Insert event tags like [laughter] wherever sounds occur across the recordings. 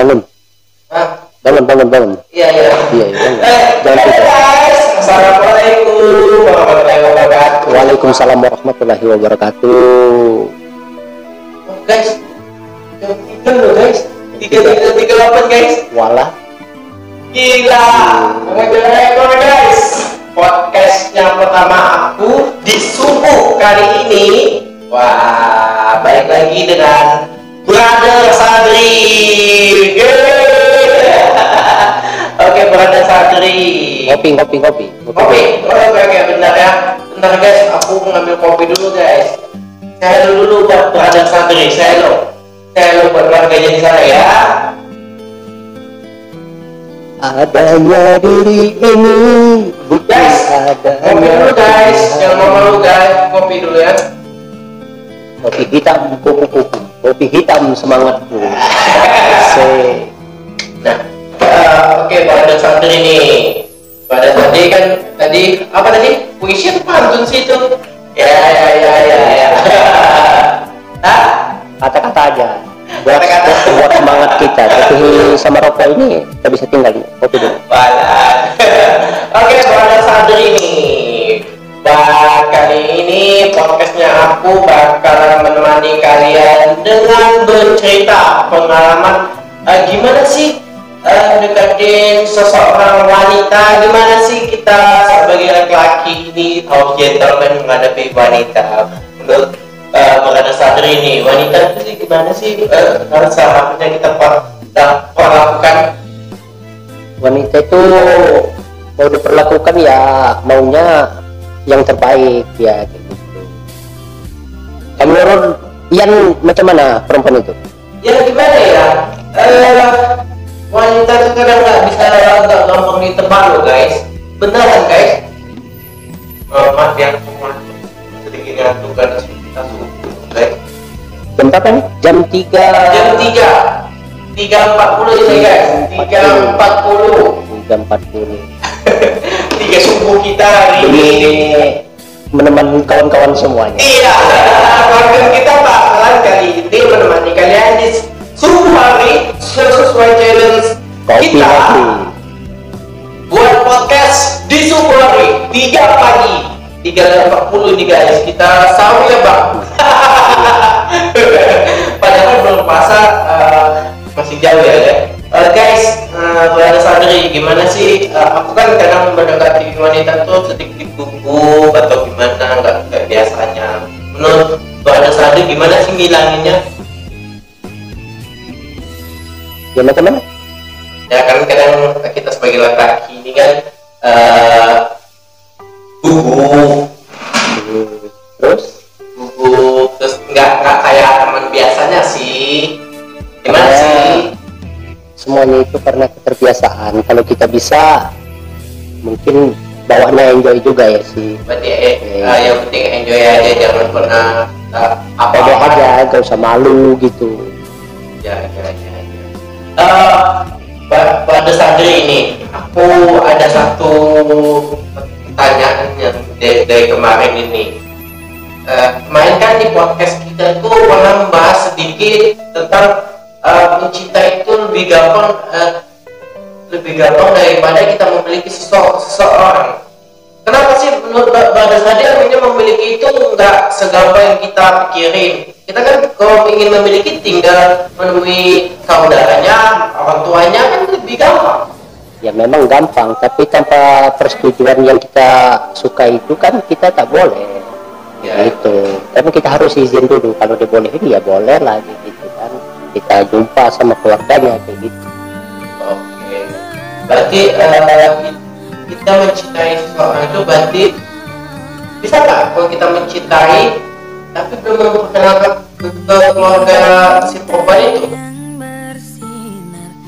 bangun Hah? bangun bangun bangun Iya, iya. iya iya. Eh, jangan tidur guys, Assalamualaikum warahmatullahi wabarakatuh. Waalaikumsalam warahmatullahi wabarakatuh Oh, guys, jam tiga loh guys. Tiga tiga tiga delapan guys. wala Gila, mengejar rekor guys. Podcast yang pertama aku di subuh kali ini. Wah, balik lagi dengan Brother Sadri. Sadri. kopi kopi kopi Kopi, oh, oke oke benar ya. Bentar guys, aku ngambil kopi dulu guys. Saya dulu buat Brother Sadri, saya lo. Saya lo buat keluarganya di sana ya. adanya diri ini bukan Guys, adanya Kopi dulu guys, jangan mau malu guys, kopi dulu ya. kopi hitam kupu kupu kopi hitam semangatku se [laughs] oke pada Sadri ini. Pada tadi kan tadi apa tadi? Puisi atau pantun sih itu? Ya ya ya ya ya. [laughs] Hah? kata-kata aja buat, Kata-kata. buat semangat kita [laughs] tapi sama rokok ini kita bisa tinggal nih kopi dulu. [laughs] Oke, pada Sadri ini. Bah, kali ini podcastnya aku bakalan menemani kalian dengan bercerita pengalaman eh, gimana sih eh, deketin seseorang wanita. Gimana sih kita sebagai laki-laki ini? Harus gentleman menghadapi wanita. Menurut eh, pada Sadri ini wanita itu sih gimana sih? Eh, harus seharusnya kita per- kita perlakukan wanita itu mau diperlakukan ya maunya yang terbaik ya gitu. Kamu Ian macam mana perempuan itu? Ya gimana ya? Eh wanita itu kadang nggak bisa nggak gampang ditebak loh guys. Beneran guys? Oh, maaf ya masuk sedikit ngantuk karena kita subuh guys jam berapa nih jam 3 jam tiga. Tiga empat puluh ini guys. tiga empat puluh. 3.40 [laughs] tiga subuh kita hari ini. Menemani kawan-kawan semuanya. Iya. [laughs] Bahkan kita bakalan kali ini menemani kalian di subuh hari sesuai challenge kopi kita kopi buat podcast di subuh hari 3 pagi 3.40 nih guys. Kita sahur ya bang? [laughs] Padahal belum puasa eh, masih jauh ya ya. Eh, guys uh, berada sadari gimana sih? Eh, aku kan kadang mendekati wanita tuh sedikit gugup atau gimana nggak biasanya. Menurut berada sadari gimana sih ngilanginnya ya macam mana ya kan kadang kita sebagai laki-laki ini kan eh gugup. Terus? Gugup terus nggak nggak kayak teman biasanya sih. Gimana Ya. sih? semuanya itu karena keterbiasaan. Kalau kita bisa mungkin bawahnya enjoy juga ya sih. Berarti eh, eh, yang penting enjoy aja jangan pernah eh, apa apa aja gak usah malu gitu. Ya ya ya, pada Sandri ini aku ada satu pertanyaan yang dari, dari kemarin ini Eh, kemarin kan di podcast kita itu pernah membahas sedikit tentang eh, mencinta itu lebih gampang eh, lebih gampang daripada kita memiliki sese- seseorang. Kenapa sih menurut Mbak Desadi akhirnya memiliki itu nggak segampang yang kita pikirin? Kita kan kalau ingin memiliki tinggal menemui saudaranya, orang tuanya kan lebih gampang. ya memang gampang tapi tanpa persetujuan yang kita suka itu kan kita tak boleh Ya. gitu tapi kita harus izin dulu kalau dibolehin ya boleh lah gitu kan kita jumpa sama keluarganya kayak gitu Oke. Berarti eh, kita mencintai seseorang itu berarti bisa nggak kalau kita mencintai tapi belum memperkenalkan ke ke keluarga si perempuan itu?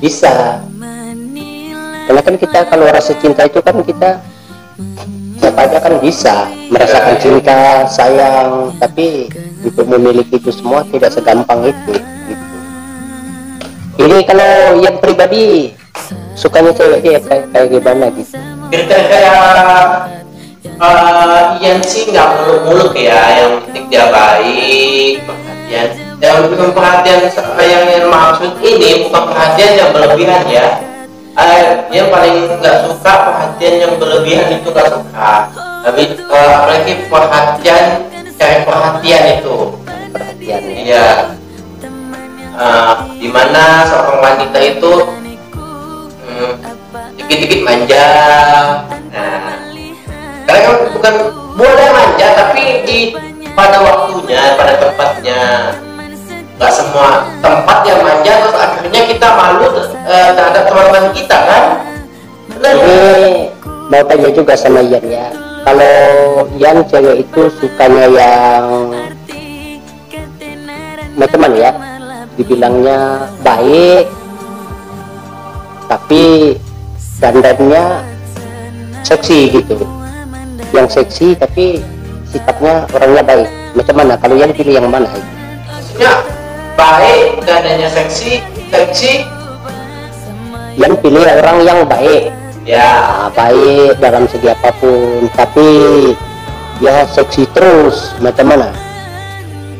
Bisa karena kan kita kalau rasa cinta itu kan kita siapa aja kan bisa merasakan cinta sayang tapi untuk memiliki itu semua tidak segampang itu gitu. ini kalau yang pribadi sukanya cewek kayak, kayak gimana gitu Kira-kira eh Ian sih nggak muluk-muluk ya, yang penting dia baik, perhatian. Yang lebih perhatian yang, yang maksud ini bukan perhatian yang berlebihan ya. Uh, yang paling nggak suka perhatian yang berlebihan itu nggak suka. Tapi uh, apalagi perhatian cari perhatian itu. Perhatian ya. iya. Uh, di mana seorang wanita itu hmm, dikit-dikit manja. Nah karena kan bukan boleh manja tapi di pada waktunya pada tempatnya nggak semua tempat yang manja terus akhirnya kita malu uh, terhadap teman-teman kita kan? Benar, ini mau tanya juga sama Ian ya. Kalau Ian cewek itu sukanya yang teman ya. Dibilangnya baik tapi dandannya seksi gitu. Yang seksi tapi sifatnya orangnya baik. Macam mana? Kalau yang pilih yang mana? Maksudnya baik dananya seksi seksi. Yang pilih orang yang baik. Ya. Nah, baik dalam segi apa pun tapi ya seksi terus macam mana?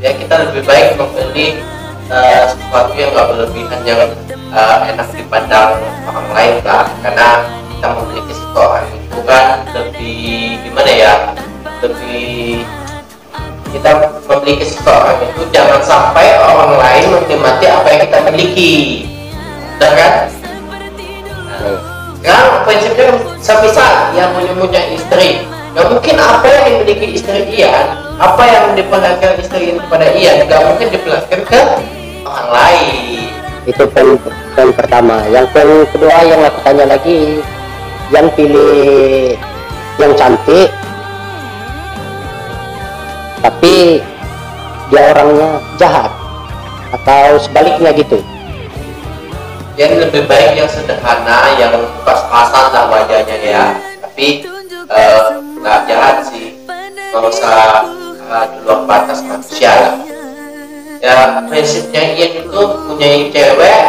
Ya kita lebih baik memilih uh, sesuatu yang gak berlebihan yang uh, enak dipandang orang lain lah karena kita memiliki seseorang itu kan lebih gimana ya lebih kita memiliki seseorang itu jangan sampai orang lain menikmati apa yang kita miliki. Benar kan? Nah, prinsipnya semisal yang punya punya istri. Nggak mungkin apa yang dimiliki istri Ian apa yang diperlihatkan istri kepada Ian nggak mungkin diperlihatkan ke orang lain. Itu poin poin pertama. Yang poin kedua yang aku tanya lagi yang pilih yang cantik tapi dia orangnya jahat atau sebaliknya gitu. Yang lebih baik yang sederhana yang pas-pasan lah wajahnya ya. Tapi eh, nggak uh, jahat sih. Nggak usah uh, di luar batas manusia lah. Ya prinsipnya Ian itu punya cewek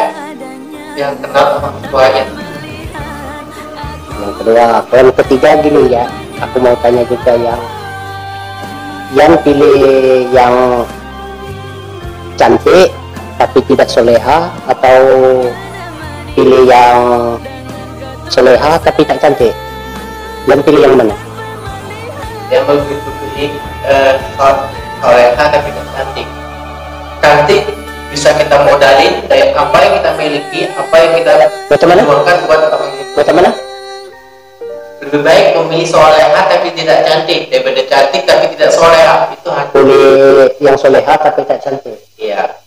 yang kenal orang tuanya yang kedua poin ketiga gini ya. Aku mau tanya juga yang yang pilih yang cantik tapi tidak soleha atau pilih yang soleha tapi tak cantik? Yang pilih yang mana? Yang begitu pilih uh, soleha tapi tak cantik. Cantik bisa kita modalin dari apa yang kita miliki apa yang kita macam mana? buat orang macam mana lebih baik memilih soleha tapi tidak cantik. Daripada cantik tapi tidak soleha itu hati. Pilih yang soleha tapi tak cantik. Iya.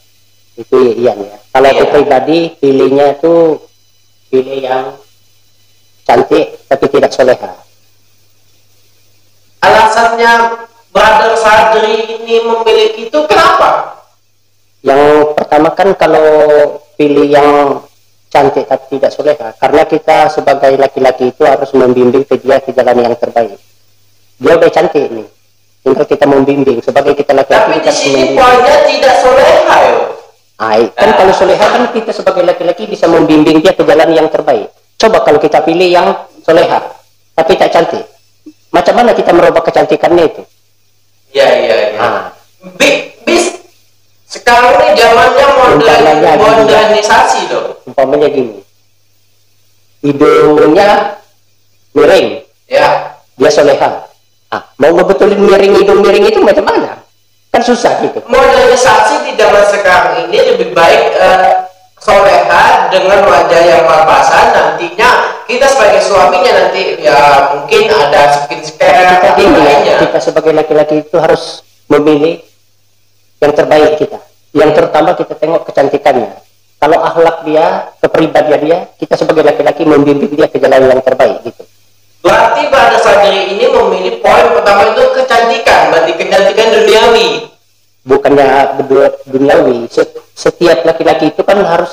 Itu iya ya. Kalau Iya. aku pribadi pilihnya itu pilih yang cantik tapi tidak soleha alasannya brother Sadri ini memiliki itu kenapa? Yang pertama kan kalau pilih yang cantik tapi tidak soleha karena kita sebagai laki-laki itu harus membimbing ke dia ke jalan yang terbaik. Dia udah cantik nih. Tinggal kita membimbing. Sebagai kita tapi laki-laki di kita harus sini membimbing. tidak soleha Ay, kan kalau soleha kan kita sebagai laki-laki bisa membimbing dia ke jalan yang terbaik. Coba kalau kita pilih yang soleha tapi tak cantik. Macam mana kita merubah kecantikannya itu? Iya iya iya ah, sekarang ini zamannya modern Umpamanya gini. modernisasi loh. Umpamanya gini. Hidungnya miring. Ya. Dia soleha. Ah, mau ngebetulin miring hidung miring itu macam mana? Kan susah gitu. Modernisasi di zaman sekarang ini lebih baik eh, soleha dengan wajah yang papasan. Nantinya kita sebagai suaminya nanti ya mungkin ada skin care kita kita sebagai laki-laki itu harus memilih yang terbaik kita yang terutama kita tengok kecantikannya. Kalau akhlak dia kepribadian dia kita sebagai laki-laki membimbing dia ke jalan yang terbaik gitu. Berarti pada sadari ini memilih poin pertama itu kecantikan berarti kecantikan duniawi. Bukannya duniawi. Se- setiap laki-laki itu kan harus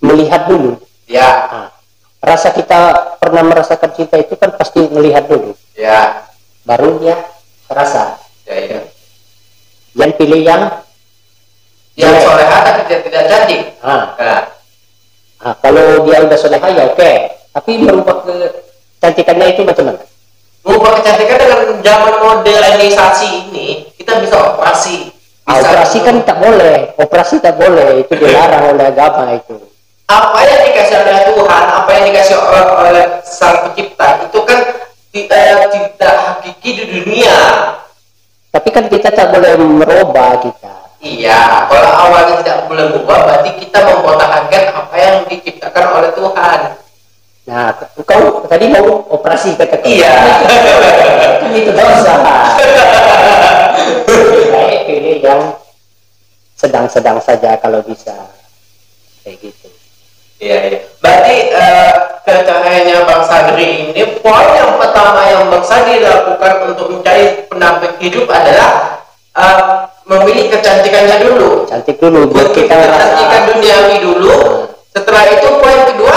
melihat dulu. Ya. Nah, rasa kita pernah merasakan cinta itu kan pasti melihat dulu. Ya. Baru dia terasa. Ya ya. Yang pilih yang Ya. Cantik ah, nah, ah, kalau dia udah soleha ya oke. Tapi merubah ke cantikannya itu macam mana? Mengubah kecantikan dengan zaman modernisasi ini kita bisa operasi. Ah, operasi kan tak boleh. Operasi tak boleh. Itu dilarang oleh agama itu. Apa yang dikasih oleh Tuhan, apa yang dikasih oleh, oleh Sang Pencipta itu kan tidak tidak hakiki di dunia. tapi kan kita tak boleh merubah kita Iya, kalau awalnya tidak boleh berubah, berarti kita mempertahankan apa yang diciptakan oleh Tuhan. nah kau tadi mau operasi kata Iya. kan itu dosa baik pilih yang sedang-sedang saja kalau bisa kayak gitu Iya, iya. Berarti eh, kecahayaannya Bang Sadri ini poin yang pertama yang Bang Sadri lakukan untuk mencari pendamping hidup adalah eh, memilih kecantikannya dulu. cantik dulu biar kita kecantikan duniawi dulu. Setelah itu poin kedua,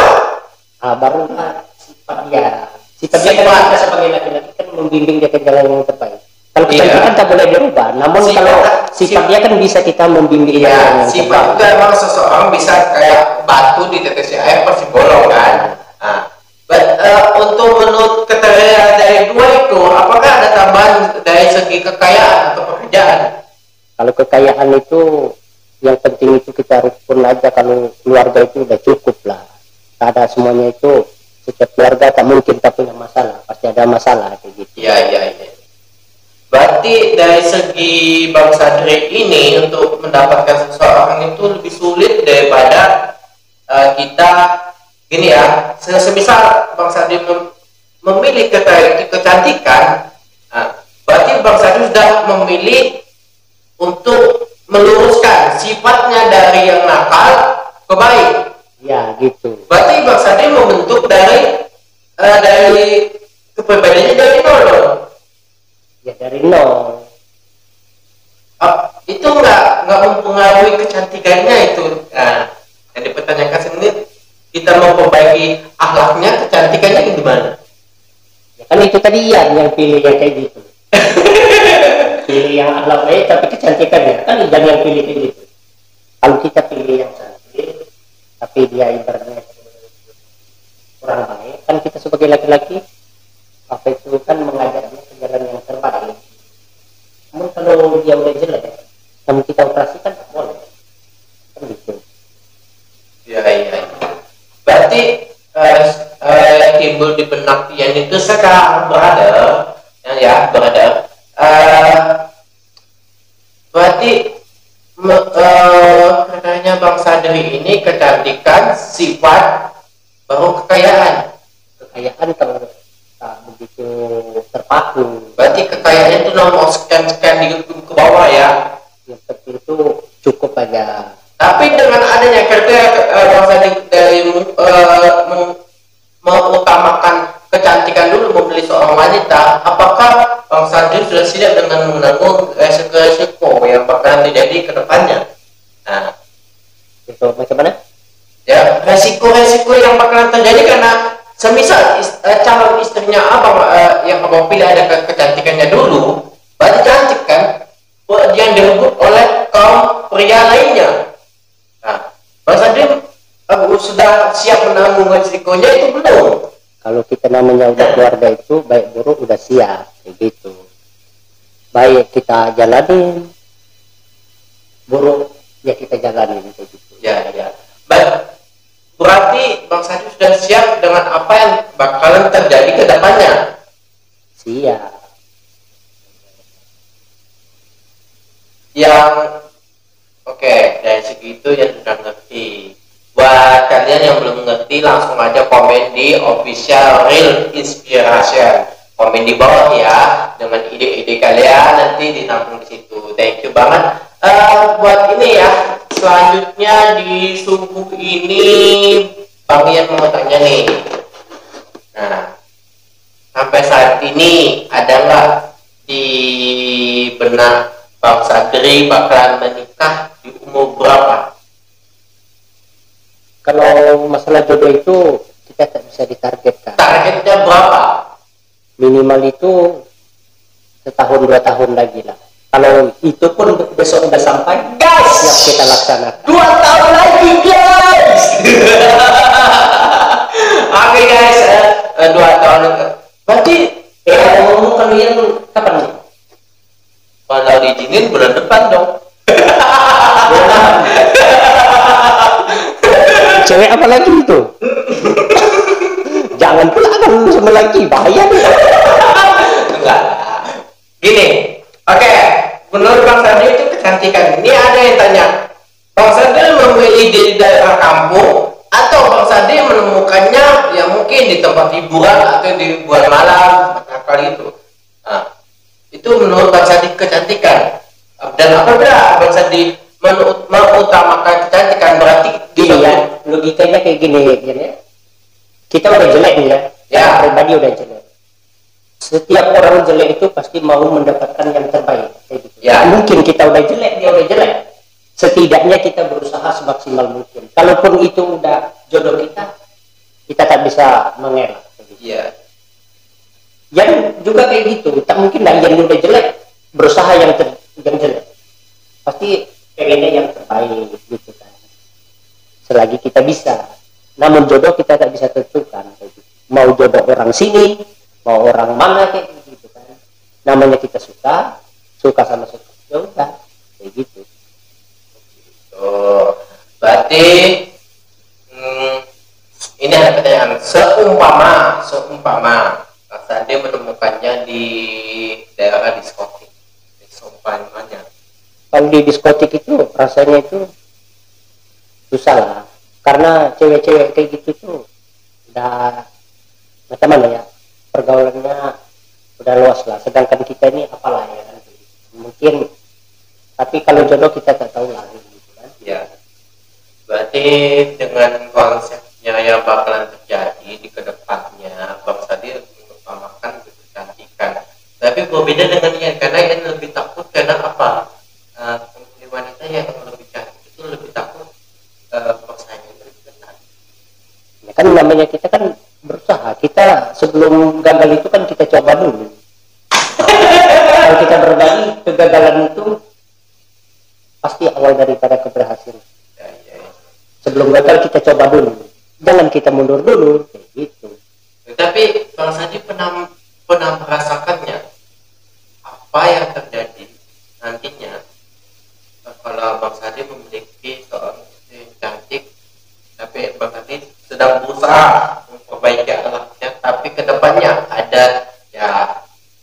ah, baru sifat dia sifat dia kan sebagai laki-laki kan membimbing dia ke jalan yang terbaik kalau Iya. kecantikan tak boleh dirubah namun Sifat- kalau sifat sifat- dia kan bisa kita membimbing ya yang sifat itu emang seseorang bisa kayak batu di tetes air pasti bolong kan. Nah, but, eh, untuk menurut kriteria dari dua itu, apakah ada tambahan dari segi kekayaan? Kalau kekayaan itu yang penting itu kita rukun aja kalau keluarga itu udah cukup lah ada semuanya itu setiap keluarga tak mungkin tak punya masalah pasti ada masalah kayak gitu Iya, iya, iya. Berarti dari segi Bang Sadri ini untuk mendapatkan seseorang itu lebih sulit daripada eh, kita gini ya. se- Semisal Bang Sadri mem- memilih kecantikan, nah, berarti Bang Sadri sudah memilih untuk meluruskan sifatnya dari yang nakal ke baik. ya gitu Berarti Bang Sadri membentuk dari eh, dari kepribadiannya dari nol dong. ya dari nol Ah, itu nggak nggak mempengaruhi kecantikannya itu. Nah, yang dipertanyakan sendiri kita mau perbaiki akhlaknya, kecantikannya gimana? ya kan itu tadi Ian yang pilih yang kayak gitu [laughs] pilih yang akhlak baik tapi kecantikannya kan Ian yang pilih kayak gitu kalau kita pilih yang cantik tapi dia ibaratnya kurang baik kan kita sebagai laki-laki apa itu kan mengajarnya ke jalan yang terbaik namun kalau dia udah jelek namun kita operasi kan tak boleh kan gitu Iya iya. Berarti eh, eh, timbul di benak Ian itu sekarang berada, ya, ya berada. Eh, berarti me- eh, katanya Bang Sadri ini kecantikan, sifat, baru kekayaan. kekayaan kalau tak begitu terpaku Berarti kekayaan itu nomor sekian-sekian di ke bawah ya. yang penting itu cukup aja Tapi dengan adanya kriteria eh, Bang Sadri dari eh, meng- mengutamakan kecantikan dulu membeli seorang wanita, apakah Bang Sadri sudah siap dengan menanggung resiko-resiko yang bakalan terjadi ke depannya? Nah, itu macam mana ya resiko-resiko yang bakalan terjadi karena semisal is- eh, calon istrinya abang eh, yang abang pilih ada ke- kecantikannya dulu, berarti cantik kan? Yang direbut oleh kaum pria lainnya. Nah, Bang Sadri eh, sudah siap menanggung resikonya itu belum? kalau kita namanya udah keluarga itu baik buruk udah siap kayak gitu baik kita jalanin buruk ya kita jalanin kayak gitu Ya, ya. Baik. Berarti Bang Sadri sudah siap dengan apa yang bakalan terjadi ke depannya. siap. Yang oke dari segi itu yang sudah ngerti. Buat kalian yang belum ngerti langsung aja komen di official real inspiration. Komen di bawah ya dengan ide-ide kalian nanti ditampung di situ. Thank you banget. Eh, buat ini ya selanjutnya di subuh ini Bang Ian mau tanya nih nah sampai saat ini ada nggak di benak Bang Sadri bakalan menikah di umur berapa? kalau masalah jodoh itu kita tak bisa ditargetkan Targetnya berapa? minimal itu setahun dua tahun lagi lah kalau itu pun besok udah sampai siap kita laksanakan. Dua tahun lagi guys. [laughs] Oke okay, guys, uh, dua tahun. Eh, berarti ya ngomong kalian kapan nih? Kalau diizinin bulan depan dong. [laughs] Cewek apa lagi itu? Jangan pula kamu sama lagi bahaya nih. Enggak. Gini, oke, okay. menurut Bang Sandi itu kecantikan ini ada yang tanya bang Sandi memilih di daerah kampung atau bang Sandi menemukannya ya mungkin di tempat hiburan atau di bulan malam kali itu. Nah, itu menurut bang Sandi kecantikan. Dan apabila bang Sandi mengutamakan kecantikan berarti iya. logikanya kayak gini ya. Kita udah jelek nih ya. Ya. Pribadi udah jelek setiap orang jelek itu pasti mau mendapatkan yang terbaik. Gitu. ya. Mungkin kita udah jelek dia udah jelek. Setidaknya kita berusaha semaksimal mungkin. Kalaupun itu udah jodoh kita kita tak bisa mengelak. Gitu. ya. Yang juga kayak gitu tak mungkin lah yang udah jelek berusaha yang ter, yang jelek. Pasti pengennya yang terbaik gitu kan. Selagi kita bisa. Namun jodoh kita tak bisa tentukan gitu. mau jodoh orang sini mau orang mana kayak gitu kan. Namanya kita suka suka sama suka. Ya udah kayak gitu. Oh berarti hmm, ini ada pertanyaan. Seumpama seumpama Mas Ade menemukannya di daerah diskotik. Seumpamanya. Kalau di diskotik itu rasanya itu susah lah. Karena cewek-cewek kayak gitu tuh udah macam mana ya pergaulannya udah luas lah. Sedangkan kita ini apalah ya? Mungkin tapi kalau jodoh kita tak tahu lah gitu kan? Ya. Berarti dengan konsepnya yang bakalan terjadi di ke depannya Bang Sadi mengutamakan kecantikan tapi berbeda dengan yang karena yang lebih takut karena apa uh, wanita yang lebih cantik itu lebih takut uh, kan namanya kita kan berusaha kita sebelum gagal itu kan kita coba dulu kalau kita berbagi kegagalan itu pasti awal daripada keberhasilan ya, ya, ya. sebelum gagal kita coba dulu jangan kita mundur dulu gitu tapi bang Sadi pernah pernah merasakannya apa yang terjadi nantinya kalau bang Sadi memiliki seorang istri cantik tapi bang Sadi sedang berusaha memperbaiki anaknya tapi ke depannya ada ya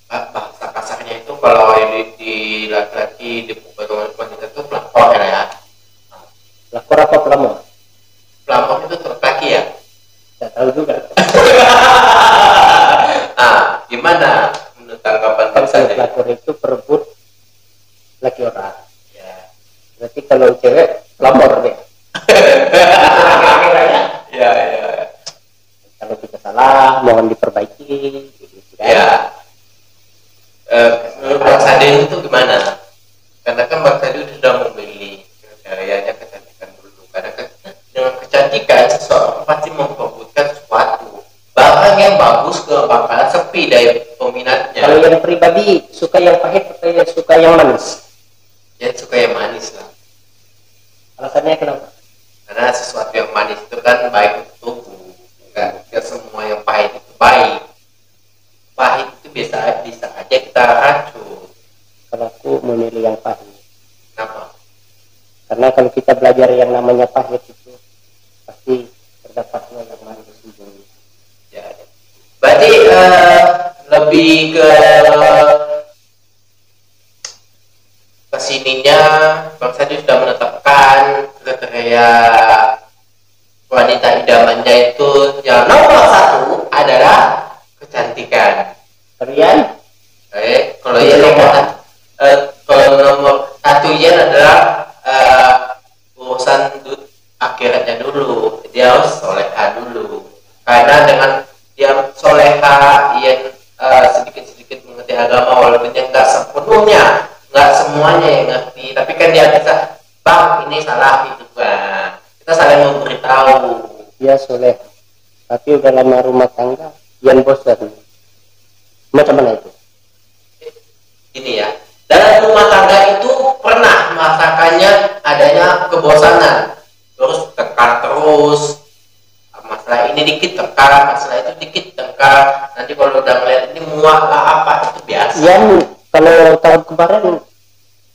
bahasa kasarnya itu kalau di, di laki-laki di wanita itu pelakor ya pelakor apa pelamor pelamor itu laki ya tidak tahu juga ah gimana menurut tanggapan kan pelakor itu perebut laki orang ya berarti kalau cewek pelamor deh ya ya kalau kita salah mohon diperbaiki gitu, kan? ya eh, Sade itu gimana? Karena kan Bang Sade sudah memilih karyanya kecantikan dulu. Karena kan dengan kecantikan seseorang pasti memperbutkan sesuatu. Barang yang bagus ke bakalan sepi dari peminatnya. Kalau yang pribadi suka yang pahit atau yang suka yang manis ya suka yang manis lah alasannya kenapa karena sesuatu yang manis itu kan baik untuk tubuh enggak, enggak semua yang pahit itu baik pahit itu bisa bisa aja kita racun kalau aku memilih yang pahit kenapa karena kalau kita belajar yang namanya pahit itu pasti terdapatnya yang manis itu ya, ya berarti uh, lebih ke ke sininya Bang Sadi sudah menetapkan kriteria wanita idamannya itu yang nomor satu adalah kecantikan. Kalian? Eh, kalau ya nomor eh, kalau nomor satu ya adalah eh, urusan akhiratnya dulu. Dia harus soleha dulu. Karena dengan dia soleha, ia eh, mengerti agama walaupun yang nggak sepenuhnya nggak semuanya yang ngerti tapi kan dia bisa bang ini salah itu bang kita saling memberitahu. Ya soleh. Tapi udah lama rumah tangga yang bosan macam mana itu? Ini ya. Dalam rumah tangga itu pernah merasakannya adanya kebosanan. Terus tekan terus masalah ini dikit tengkar masalah itu dikit tengkar nanti kalau udah ngeliat ini muak lah apa itu biasa. Yang kalau tahun kemarin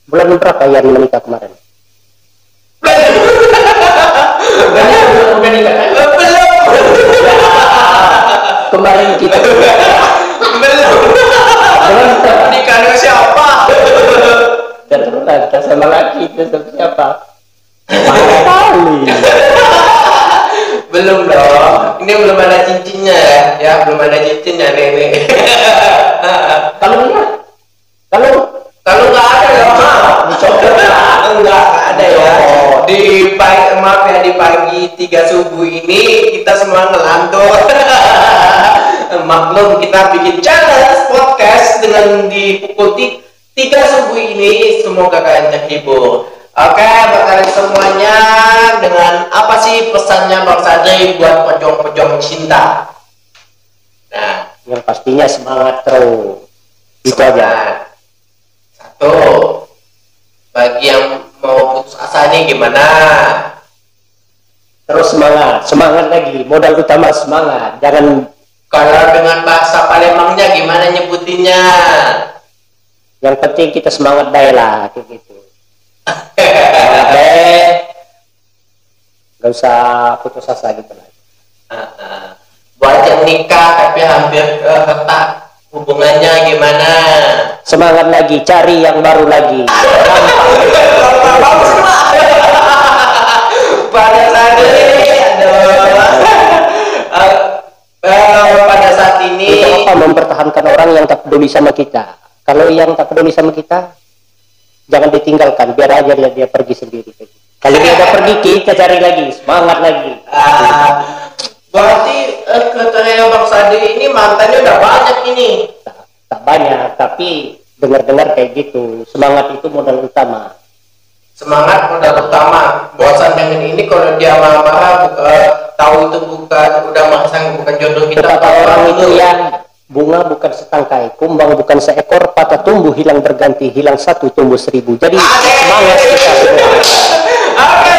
bulan berapa yang menikah kemarin? belum Kemarin kita. Belum. Dengan nikah siapa keturunan kita sama laki itu siapa? [laughs] Kali. Belum dong. Ini belum ada cincinnya ya. Ya belum ada cincinnya nenek [laughs] Kalau enggak, kalau? Kalau nggak ada ya mah enggak nggak ada ya. Di pagi maaf ya di pagi tiga subuh ini kita semua ngelantur. [laughs] Maklum kita bikin challenge podcast dengan di pukul ti- tiga subuh ini. Semoga kalian terhibur oke buat kalian semuanya dengan apa sih pesannya Bang Sadri buat pejong-pejong cinta nah yang pastinya semangat terus. Itu aja. Satu, bagi yang mau putus asa nih gimana? Terus semangat, semangat lagi. Modal utama semangat. Jangan Kalau dengan bahasa Palembangnya gimana nyebutinnya? yang penting kita semangat daya lah kayak gitu. Semangat deh. Gak usah putus asa gitu lah. Buat yang nikah tapi hampir retak hubungannya gimana? Semangat lagi, cari yang baru lagi. pada saat ini. Eh, eh, pada saat ini apa mempertahankan orang yang tak peduli sama kita. Kalau yang tak peduli sama kita, jangan ditinggalkan. Biar aja dia, dia pergi sendiri. Kalau dia udah pergi, kita cari lagi. Semangat lagi. Ah, berarti eh, katanya Bang Sadi ini mantannya udah banyak ini. Tak, tak banyak, tapi dengar-dengar kayak gitu. Semangat itu modal utama. Semangat modal utama. Bosan dengan ini kalau dia marah-marah buka, tahu itu bukan udah masang bukan jodoh kita. Kata orang itu yang bunga bukan setangkai, kumbang bukan seekor, patah tumbuh hilang berganti, hilang satu tumbuh seribu. Jadi semangat kita [laughs] semua.